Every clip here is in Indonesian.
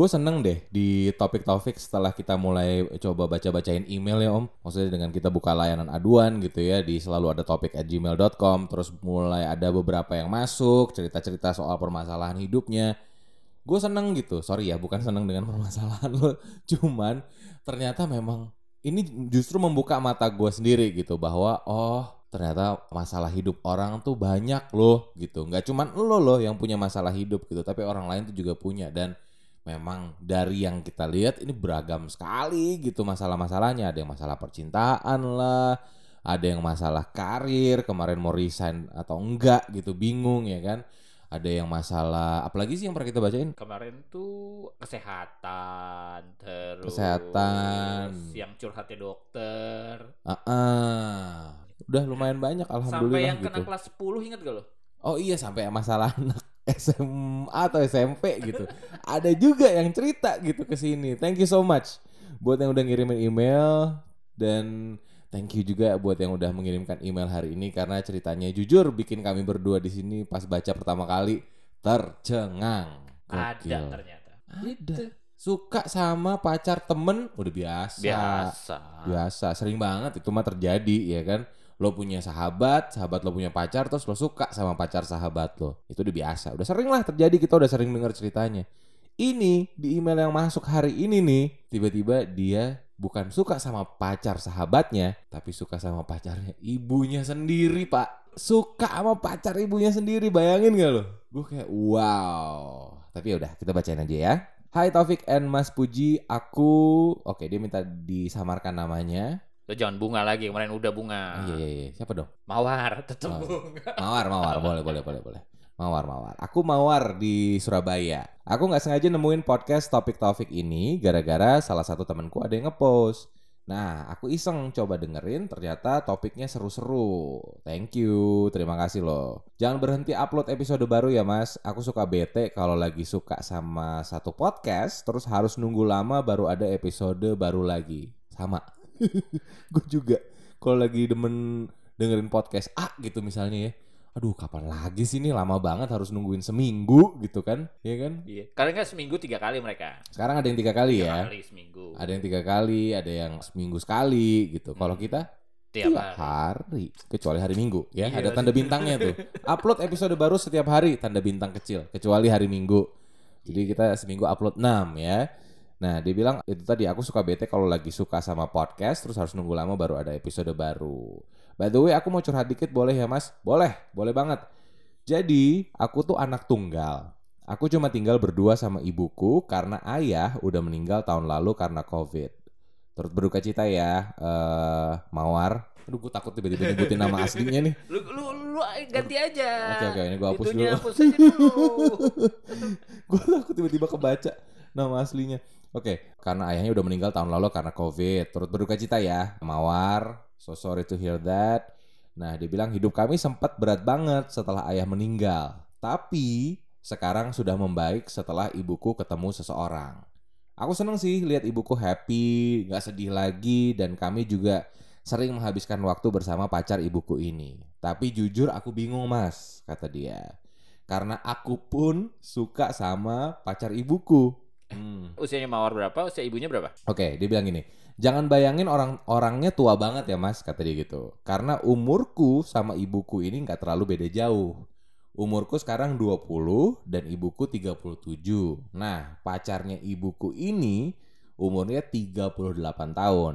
Gue seneng deh di topik-topik setelah kita mulai coba baca-bacain email ya om. Maksudnya dengan kita buka layanan aduan gitu ya di selalu ada topik at gmail.com. Terus mulai ada beberapa yang masuk cerita-cerita soal permasalahan hidupnya. Gue seneng gitu. Sorry ya bukan seneng dengan permasalahan lo. Cuman ternyata memang ini justru membuka mata gue sendiri gitu bahwa oh ternyata masalah hidup orang tuh banyak loh gitu nggak cuman lo loh yang punya masalah hidup gitu tapi orang lain tuh juga punya dan memang dari yang kita lihat ini beragam sekali gitu masalah-masalahnya ada yang masalah percintaan lah ada yang masalah karir kemarin mau resign atau enggak gitu bingung ya kan ada yang masalah apalagi sih yang pernah kita bacain Kemarin tuh kesehatan, terus Kesehatan. yang curhatnya dokter. ah ah. udah lumayan banyak Sampai alhamdulillah yang gitu kena kelas 10 ingat gak lo? Oh iya sampai masalah anak SMA atau SMP gitu. Ada juga yang cerita gitu ke sini. Thank you so much buat yang udah ngirimin email dan thank you juga buat yang udah mengirimkan email hari ini karena ceritanya jujur bikin kami berdua di sini pas baca pertama kali tercengang. Ada Gokil. ternyata. Ada. Suka sama pacar temen udah biasa. Biasa. Biasa, sering banget itu mah terjadi ya kan. Lo punya sahabat, sahabat lo punya pacar, terus lo suka sama pacar sahabat lo. Itu udah biasa, udah sering lah terjadi, kita udah sering dengar ceritanya. Ini di email yang masuk hari ini nih, tiba-tiba dia bukan suka sama pacar sahabatnya, tapi suka sama pacarnya ibunya sendiri pak. Suka sama pacar ibunya sendiri, bayangin gak lo? Gue kayak wow. Tapi ya udah, kita bacain aja ya. Hai Taufik and Mas Puji, aku oke dia minta disamarkan namanya. Lo jangan bunga lagi, kemarin udah bunga. Ah, iya iya iya, siapa dong? Mawar, tetep Oh. bunga. Mawar, Mawar, boleh boleh boleh boleh. Mawar, Mawar. Aku Mawar di Surabaya. Aku nggak sengaja nemuin podcast topik Taufik ini gara-gara salah satu temanku ada yang ngepost. Nah, aku iseng coba dengerin, ternyata topiknya seru-seru. Thank you, terima kasih loh. Jangan berhenti upload episode baru ya mas. Aku suka bete kalau lagi suka sama satu podcast, terus harus nunggu lama baru ada episode baru lagi. Sama. Gue juga. Kalau lagi demen dengerin podcast A gitu misalnya ya. Aduh kapan lagi sih ini lama banget harus nungguin seminggu gitu kan. Iya kan? Iya. Kalian kan seminggu tiga kali mereka. Sekarang ada yang tiga kali Tiga ya. kali seminggu. Ada yang tiga kali, ada yang seminggu sekali gitu. Kalau Hmm. kita Tiap tiap hari. hari, kecuali hari Minggu ya. Iya ada tanda bintangnya tuh. Upload episode baru setiap hari, tanda bintang kecil, kecuali hari Minggu. Jadi kita seminggu upload 6 ya. Nah, dia bilang itu tadi aku suka bete kalau lagi suka sama podcast terus harus nunggu lama baru ada episode baru. By the way, aku mau curhat dikit boleh ya, Mas? Boleh, boleh banget. Jadi, aku tuh anak tunggal. Aku cuma tinggal berdua sama ibuku karena ayah udah meninggal tahun lalu karena COVID. Turut berduka cita ya, eh Mawar. Aduh, gue takut tiba-tiba nyebutin nama aslinya nih. Lu, lu, lu ganti aja. Oke, oke, ini gua hapus Itunya dulu. gue takut tiba-tiba kebaca nama aslinya. Oke, karena ayahnya udah meninggal tahun lalu karena COVID. Turut berduka cita ya, Mawar. So sorry to hear that. Nah, dia bilang hidup kami sempat berat banget setelah ayah meninggal. Tapi sekarang sudah membaik setelah ibuku ketemu seseorang. Aku seneng sih lihat ibuku happy, gak sedih lagi, dan kami juga sering menghabiskan waktu bersama pacar ibuku ini. Tapi jujur aku bingung mas, kata dia. Karena aku pun suka sama pacar ibuku. Hmm. Usianya Mawar berapa? Usia ibunya berapa? Oke, dia bilang gini. Jangan bayangin orang-orangnya tua banget ya mas, kata dia gitu. Karena umurku sama ibuku ini nggak terlalu beda jauh. Umurku sekarang 20 dan ibuku 37. Nah, pacarnya ibuku ini umurnya 38 tahun.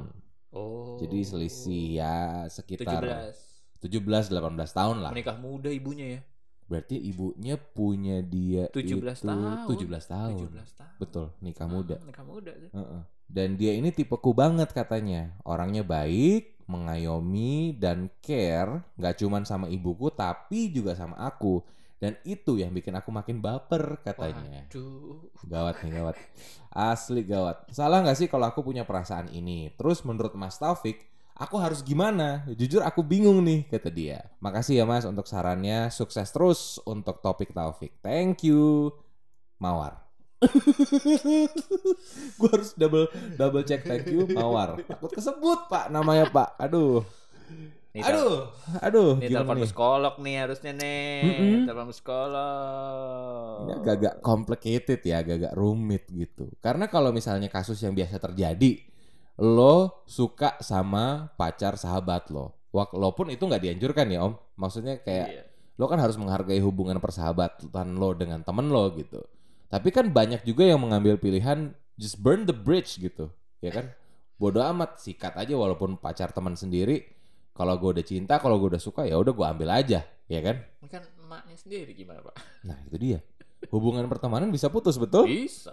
Oh. Jadi selisih ya sekitar 17. 17 18 tahun lah. Menikah muda ibunya ya. Berarti ibunya punya dia 17 itu tahun. 17 tahun. 17 tahun. Betul, nikah muda. Ah, Nikah muda tuh. Heeh. Dan dia ini tipeku banget katanya. Orangnya baik, mengayomi dan care, nggak cuman sama ibuku tapi juga sama aku. Dan itu yang bikin aku makin baper katanya. Waduh. Gawat nih gawat. Asli gawat. Salah nggak sih kalau aku punya perasaan ini? Terus menurut Mas Taufik, aku harus gimana? Jujur aku bingung nih kata dia. Makasih ya Mas untuk sarannya. Sukses terus untuk topik Taufik. Thank you. Mawar. Gue harus double double check thank you Mawar. Takut kesebut Pak namanya Pak. Aduh. Nih, Aduh, aduh, gimana telepon nih? psikolog nih harusnya nih. Mm-mm. Telepon psikolog. Ini agak-agak complicated ya, agak-agak rumit gitu. Karena kalau misalnya kasus yang biasa terjadi, lo suka sama pacar sahabat lo. Walaupun itu nggak dianjurkan ya om. Maksudnya kayak Iya. lo kan harus menghargai hubungan persahabatan lo dengan temen lo gitu. Tapi kan banyak juga yang mengambil pilihan just burn the bridge gitu, ya kan? Bodoh amat, sikat aja walaupun pacar teman sendiri. Kalau gue udah cinta, kalau gue udah suka ya udah gue ambil aja, ya kan? Ini kan emaknya sendiri gimana pak? Nah itu dia. Hubungan pertemanan bisa putus betul? Bisa.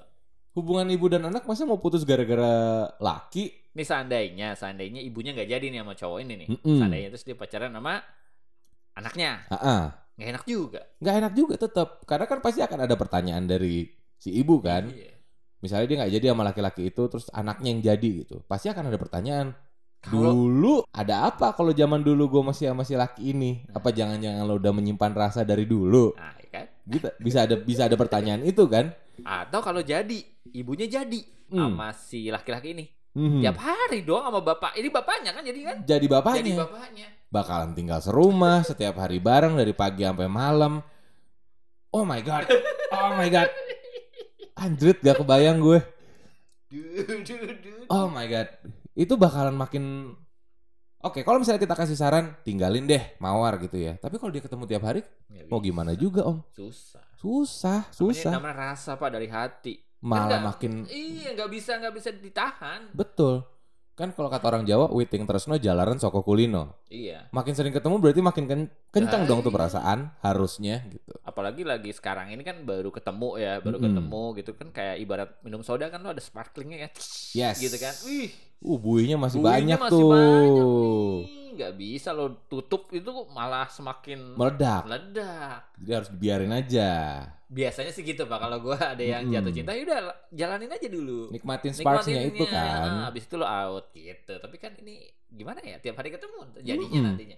Hubungan ibu dan anak masa mau putus gara-gara laki? Ini seandainya, seandainya ibunya nggak jadi nih sama cowok ini nih. Mm-mm. Seandainya terus dia pacaran sama anaknya, ah. nggak enak juga. nggak enak juga tetap. Karena kan pasti akan ada pertanyaan dari si ibu kan. Iya. Misalnya dia nggak jadi sama laki-laki itu, terus anaknya yang jadi gitu. Pasti akan ada pertanyaan. Kalau Dulu ada apa kalau zaman dulu gue masih sama si laki ini? Nah. Apa jangan-jangan lo udah menyimpan rasa dari dulu? nah, ya kan? Gitu. Bisa ada bisa ada pertanyaan itu kan? Atau kalau jadi, ibunya jadi Hmm. sama si laki-laki ini. Mhm. Tiap hari dong sama bapak. Ini bapaknya kan jadi kan? Jadi bapaknya. Jadi bapaknya. bakalan tinggal serumah setiap hari bareng dari pagi sampai malam. Oh my god. Oh my god. Anjrit gak kebayang gue. Oh my god. Itu bakalan makin Oke, kalau misalnya kita kasih saran, tinggalin deh mawar gitu ya. Tapi kalau dia ketemu tiap hari, Nggak mau gimana juga om? Susah. Susah, Namanya, susah. namanya rasa pak dari hati. Malah Enggak. makin Iya nggak bisa nggak bisa ditahan. betul. Kan kalau kata orang Jawa, witing tresno jalaran soko kulino. Iya. Makin sering ketemu berarti makin ken- kencang Nah, dong tuh iya. perasaan, harusnya gitu. Apalagi lagi sekarang ini kan baru ketemu ya, baru Mm-mm. ketemu gitu kan kayak ibarat minum soda kan lo ada sparklingnya ya. Yes. Gitu kan. Wih. Uh, buinya masih buihnya banyak masih tuh. banyak bisa lo tutup itu malah semakin Meledak. meledak. Jadi harus dibiarin aja. Biasanya sih gitu pak. Kalau gua ada yang Mm-mm. jatuh cinta, ya udah jalanin aja dulu. Nikmatin sparksnya itu kan. Ah, Habis itu lo out gitu. Tapi kan ini gimana ya? Tiap hari ketemu jadinya Mm-mm. nantinya.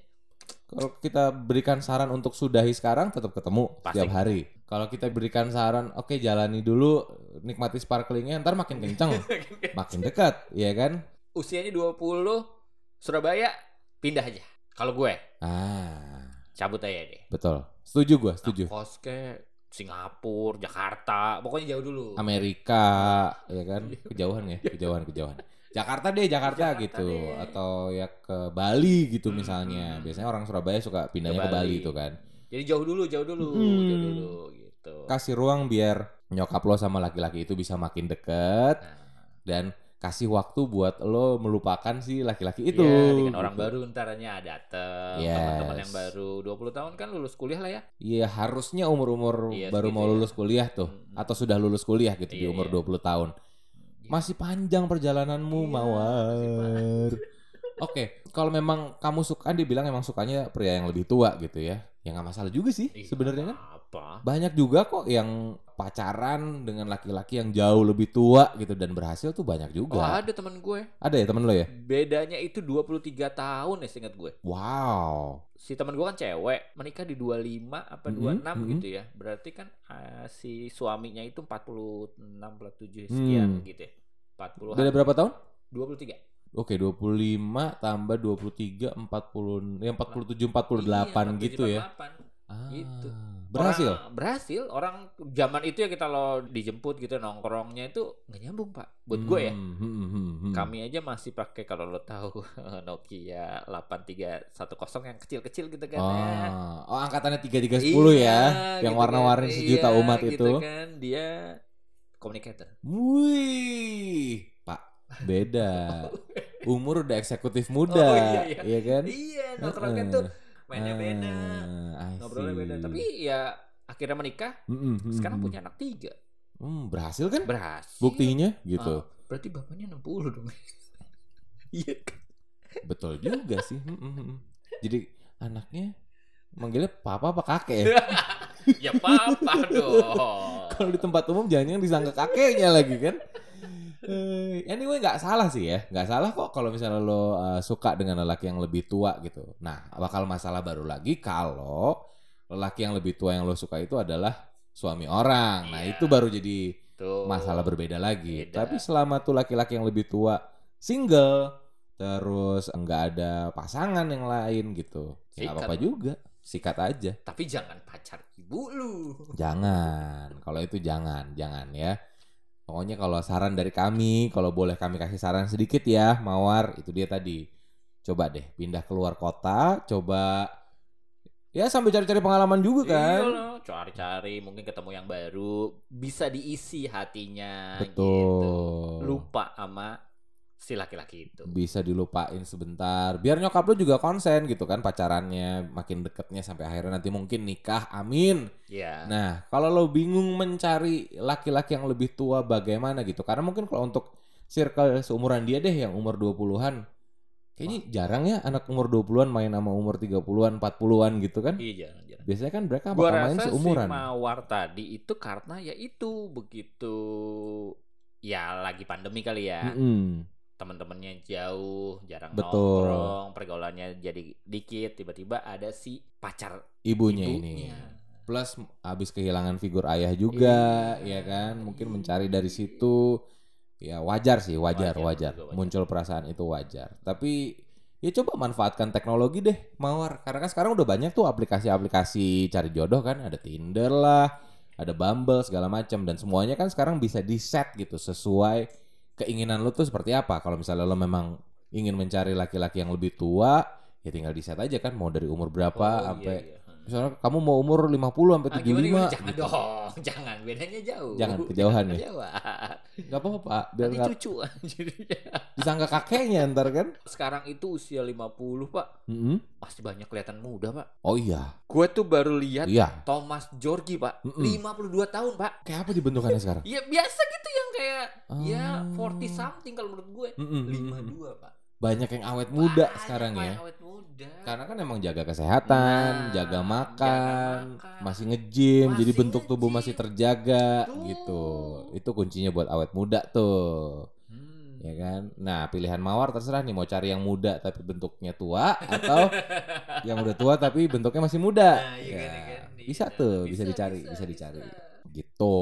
Kalau kita berikan saran untuk sudahi sekarang tetap ketemu Pasti. setiap hari. Kalau kita berikan saran, oke jalani dulu, nikmati sparklingnya, ntar makin kenceng, makin dekat, ya kan? Usianya 20, Surabaya pindah aja. Kalau gue Ah, cabut aja deh. betul. Setuju gua, setuju. Kos ke Singapura, Jakarta, pokoknya jauh dulu. Amerika, ya kan? Kejauhan ya, kejauhan, kejauhan. Jakarta deh, Jakarta, Jakarta gitu. deh. Atau ya ke Bali gitu Hmm, misalnya. hmm. Biasanya orang Surabaya suka pindahnya ke Ke Bali, Bali. itu kan. Jadi jauh dulu, jauh dulu, Hmm. jauh dulu gitu. Kasih ruang biar nyokap lo sama laki-laki itu bisa makin deket Nah, dan kasih waktu buat lo melupakan si laki-laki itu. iya, dengan orang gitu. baru ntarnya dateng, Yes. teman-teman yang baru 20 tahun kan lulus kuliah lah ya. Iya, harusnya umur-umur Iya, baru segitu mau ya. lulus kuliah tuh Mm-mm. atau sudah lulus kuliah gitu di Iya, umur iya. 20 tahun. Masih panjang perjalananmu, Iya, Mawar. Oke, kalau memang kamu suka, dia bilang emang sukanya pria yang lebih tua gitu ya. Ya nggak masalah juga sih Iya, sebenarnya kan. Apa? Banyak juga kok yang pacaran dengan laki-laki yang jauh lebih tua gitu dan berhasil tuh banyak Oh juga. ada teman gue. Ada ya temen lo ya? Bedanya itu 23 tahun ya seingat gue. Wow. si teman gue kan cewek menikah di 25 apa Mhm, 26 mhm. gitu ya berarti kan eh, si suaminya itu 46 47 sekian Hmm. gitu ya 40 Beda berapa tahun? 23 Oke, 25 tambah 23 40 ya 47 48 Iya, gitu ya. 48. Ah, Gitu. Berhasil. Orang, berhasil orang zaman itu ya kita lo dijemput gitu nongkrongnya itu nggak nyambung pak buat gue ya Hmm, hmm, hmm, hmm. kami aja masih pakai kalau lo tahu Nokia 8310 yang kecil-kecil gitu kan ya. Oh, oh angkatannya 3310 Iya, ya, yang gitu warna-warni kan. sejuta Iya, umat gitu itu. kan dia communicator Wih, Pak, beda. Umur udah eksekutif muda, Oh, iya, iya. iya kan? iya nongkrongnya Heeh. tuh mainnya beda Ah, I ngobrolnya beda tapi ya akhirnya menikah mm, sekarang mm. punya anak tiga Hmm, berhasil kan? berhasil Buktinya gitu. Ah, berarti bapaknya 60 dong iya kan Betul juga sih. Mm, mm, mm. Jadi anaknya manggilnya papa apa kakek? ya? ya papa dong Kalau di tempat umum jangan-jangan disangka kakeknya lagi kan? Eh, anyway nggak salah sih ya, nggak salah kok kalau misalnya lo uh, suka dengan lelaki yang lebih tua gitu. Nah bakal masalah baru lagi kalau lelaki yang lebih tua yang lo suka itu adalah suami orang. Nah Iya. itu baru jadi tuh masalah berbeda lagi. Beda. Tapi selama tuh laki-laki yang lebih tua single, terus nggak ada pasangan yang lain gitu. Ya nggak apa-apa juga, sikat aja. Tapi jangan pacar ibu lu. Jangan, kalau itu jangan, jangan ya. Pokoknya kalau saran dari kami, kalau boleh kami kasih saran sedikit ya, Mawar, itu dia tadi. Coba deh pindah keluar kota, coba ya sambil cari-cari pengalaman juga kan. Iya loh, cari-cari mungkin ketemu yang baru, bisa diisi hatinya Betul. gitu. Lupa sama si laki-laki itu. Bisa dilupain sebentar. Biar nyokap lu juga konsen gitu kan pacarannya, makin deketnya sampai akhirnya nanti mungkin nikah. Amin. Iya. Nah, kalau lo bingung mencari laki-laki yang lebih tua bagaimana gitu. Karena mungkin kalau untuk circle seumuran dia deh yang umur 20-an. Kayaknya jarang ya anak umur 20-an main sama umur 30-an, 40-an gitu kan. Iya, jangan, jangan. Biasanya kan mereka Gua bakal main rasa seumuran. si Mawar tadi itu karena ya itu begitu ya lagi pandemi kali ya. Mm-mm. Teman-temannya jauh, jarang Betul. nongkrong, pergaulannya jadi dikit, tiba-tiba ada si pacar Ibunya, ibunya. ini. Plus habis kehilangan figur ayah juga, Iya. ya kan? Mungkin mencari dari situ ya wajar sih, wajar, Wajar, wajar. wajar. Muncul perasaan itu wajar. Tapi ya coba manfaatkan teknologi deh, Mawar. Karena kan sekarang udah banyak tuh aplikasi-aplikasi cari jodoh kan, ada Tinder lah, ada Bumble segala macam dan semuanya kan sekarang bisa di-set gitu sesuai keinginan lo tuh seperti apa. Kalau misalnya lo memang ingin mencari laki-laki yang lebih tua, ya tinggal di-set aja kan mau dari umur berapa Oh, iya, sampai iya. Misalnya kamu mau umur 50 sampai Ah, 75 gimana, gimana? Jangan gitu. dong, jangan bedanya jauh. Jangan, kejauhan ya? Kejauhan. Gak apa-apa. Biar Nanti nggak cucu disangka kakeknya ntar kan. Sekarang itu usia 50, Pak. Mm-mm. Masih banyak kelihatan muda, Pak. Oh iya, Gue tuh baru lihat iya. Thomas Georgi, Pak. Mm-mm. 52 tahun, Pak. Kayak apa dibentukannya sekarang? Ya biasa gitu yang kayak ya Oh. 40 something kalau menurut gue. Mm-mm, mm-mm. 52, Pak. Banyak yang awet muda Banyak, sekarang ya. Awet muda. Karena kan emang jaga kesehatan, Nah, jaga jaga makan, makan. masih nge-gym, jadi bentuk tubuh nge-gym. masih terjaga Tuh. gitu. Itu kuncinya buat awet muda tuh. Hmm. Ya kan? Nah, pilihan mawar terserah nih mau cari yang muda tapi bentuknya tua atau yang udah tua tapi bentuknya masih muda. Nah, iya Ya, kan, bisa tuh, bisa, Bisa, dicari, bisa, bisa, dicari. bisa. Gitu.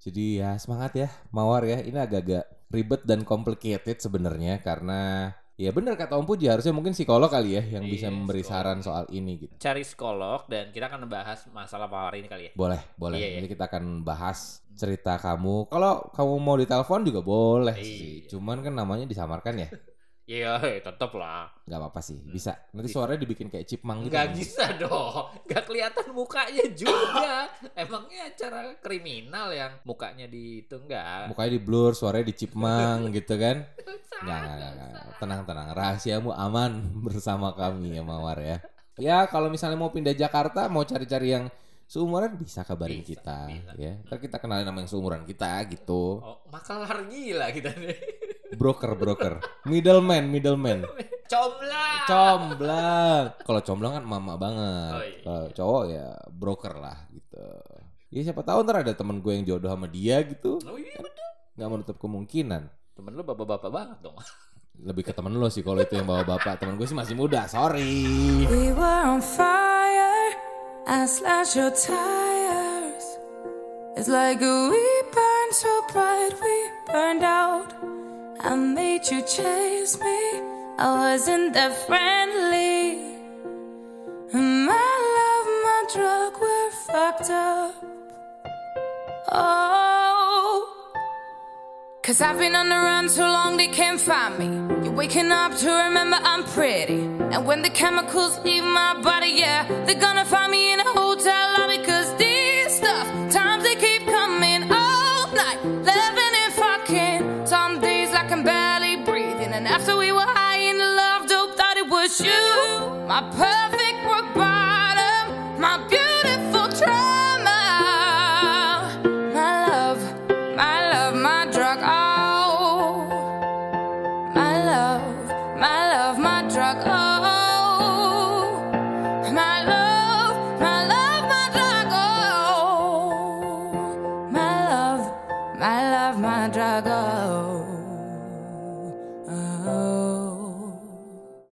Jadi ya semangat ya mawar ya. Ini agak-agak ribet dan complicated sebenarnya karena ya bener kata Om Puji harusnya mungkin psikolog kali ya yang bisa Iya, memberi psikolog. saran soal ini gitu. Cari psikolog dan kita akan membahas masalah mawar ini kali ya. Boleh, boleh. Iya, iya. Jadi kita akan bahas cerita kamu. Kalau kamu mau ditelepon juga boleh sih. Iya. Cuman kan namanya disamarkan ya. Iya, tetap lah. nggak apa-apa sih bisa nanti suaranya dibikin kayak chipmunk gitu Nggak bisa dong. Nggak kelihatan mukanya juga. Emangnya acara kriminal yang mukanya di itu enggak? mukanya di blur suaranya di chipmunk gitu kan nggak nggak nggak, nggak. tenang tenang rahasiamu aman bersama kami ya mawar ya ya kalau misalnya mau pindah Jakarta mau cari-cari yang seumuran bisa kabarin Bisa, kita bisa. ya ntar kita kenalin sama yang seumuran kita gitu Oh, makalar gila kita nih. Broker broker middleman middleman Comblang. comblang kalau comblang kan mama banget Oh, iya. kalau cowok ya broker lah gitu ya siapa tahu ntar ada temen gue yang jodoh sama dia gitu Oh iya bener. nggak menutup kemungkinan Temen lu bapak-bapak banget dong. lebih ke temen lo sih kalau itu yang bawa bapak temen gue sih masih muda sorry We were on fire. I slashed your tires. It's like we burned so bright, we burned out. I made you chase me. I wasn't that friendly. My love, my drug, we're fucked up. Oh. Cause I've been on the run too long, they can't find me. You're waking up to remember I'm pretty. And when the chemicals leave my body, yeah, they're gonna find me in a hotel lobby. Cause you. My perfect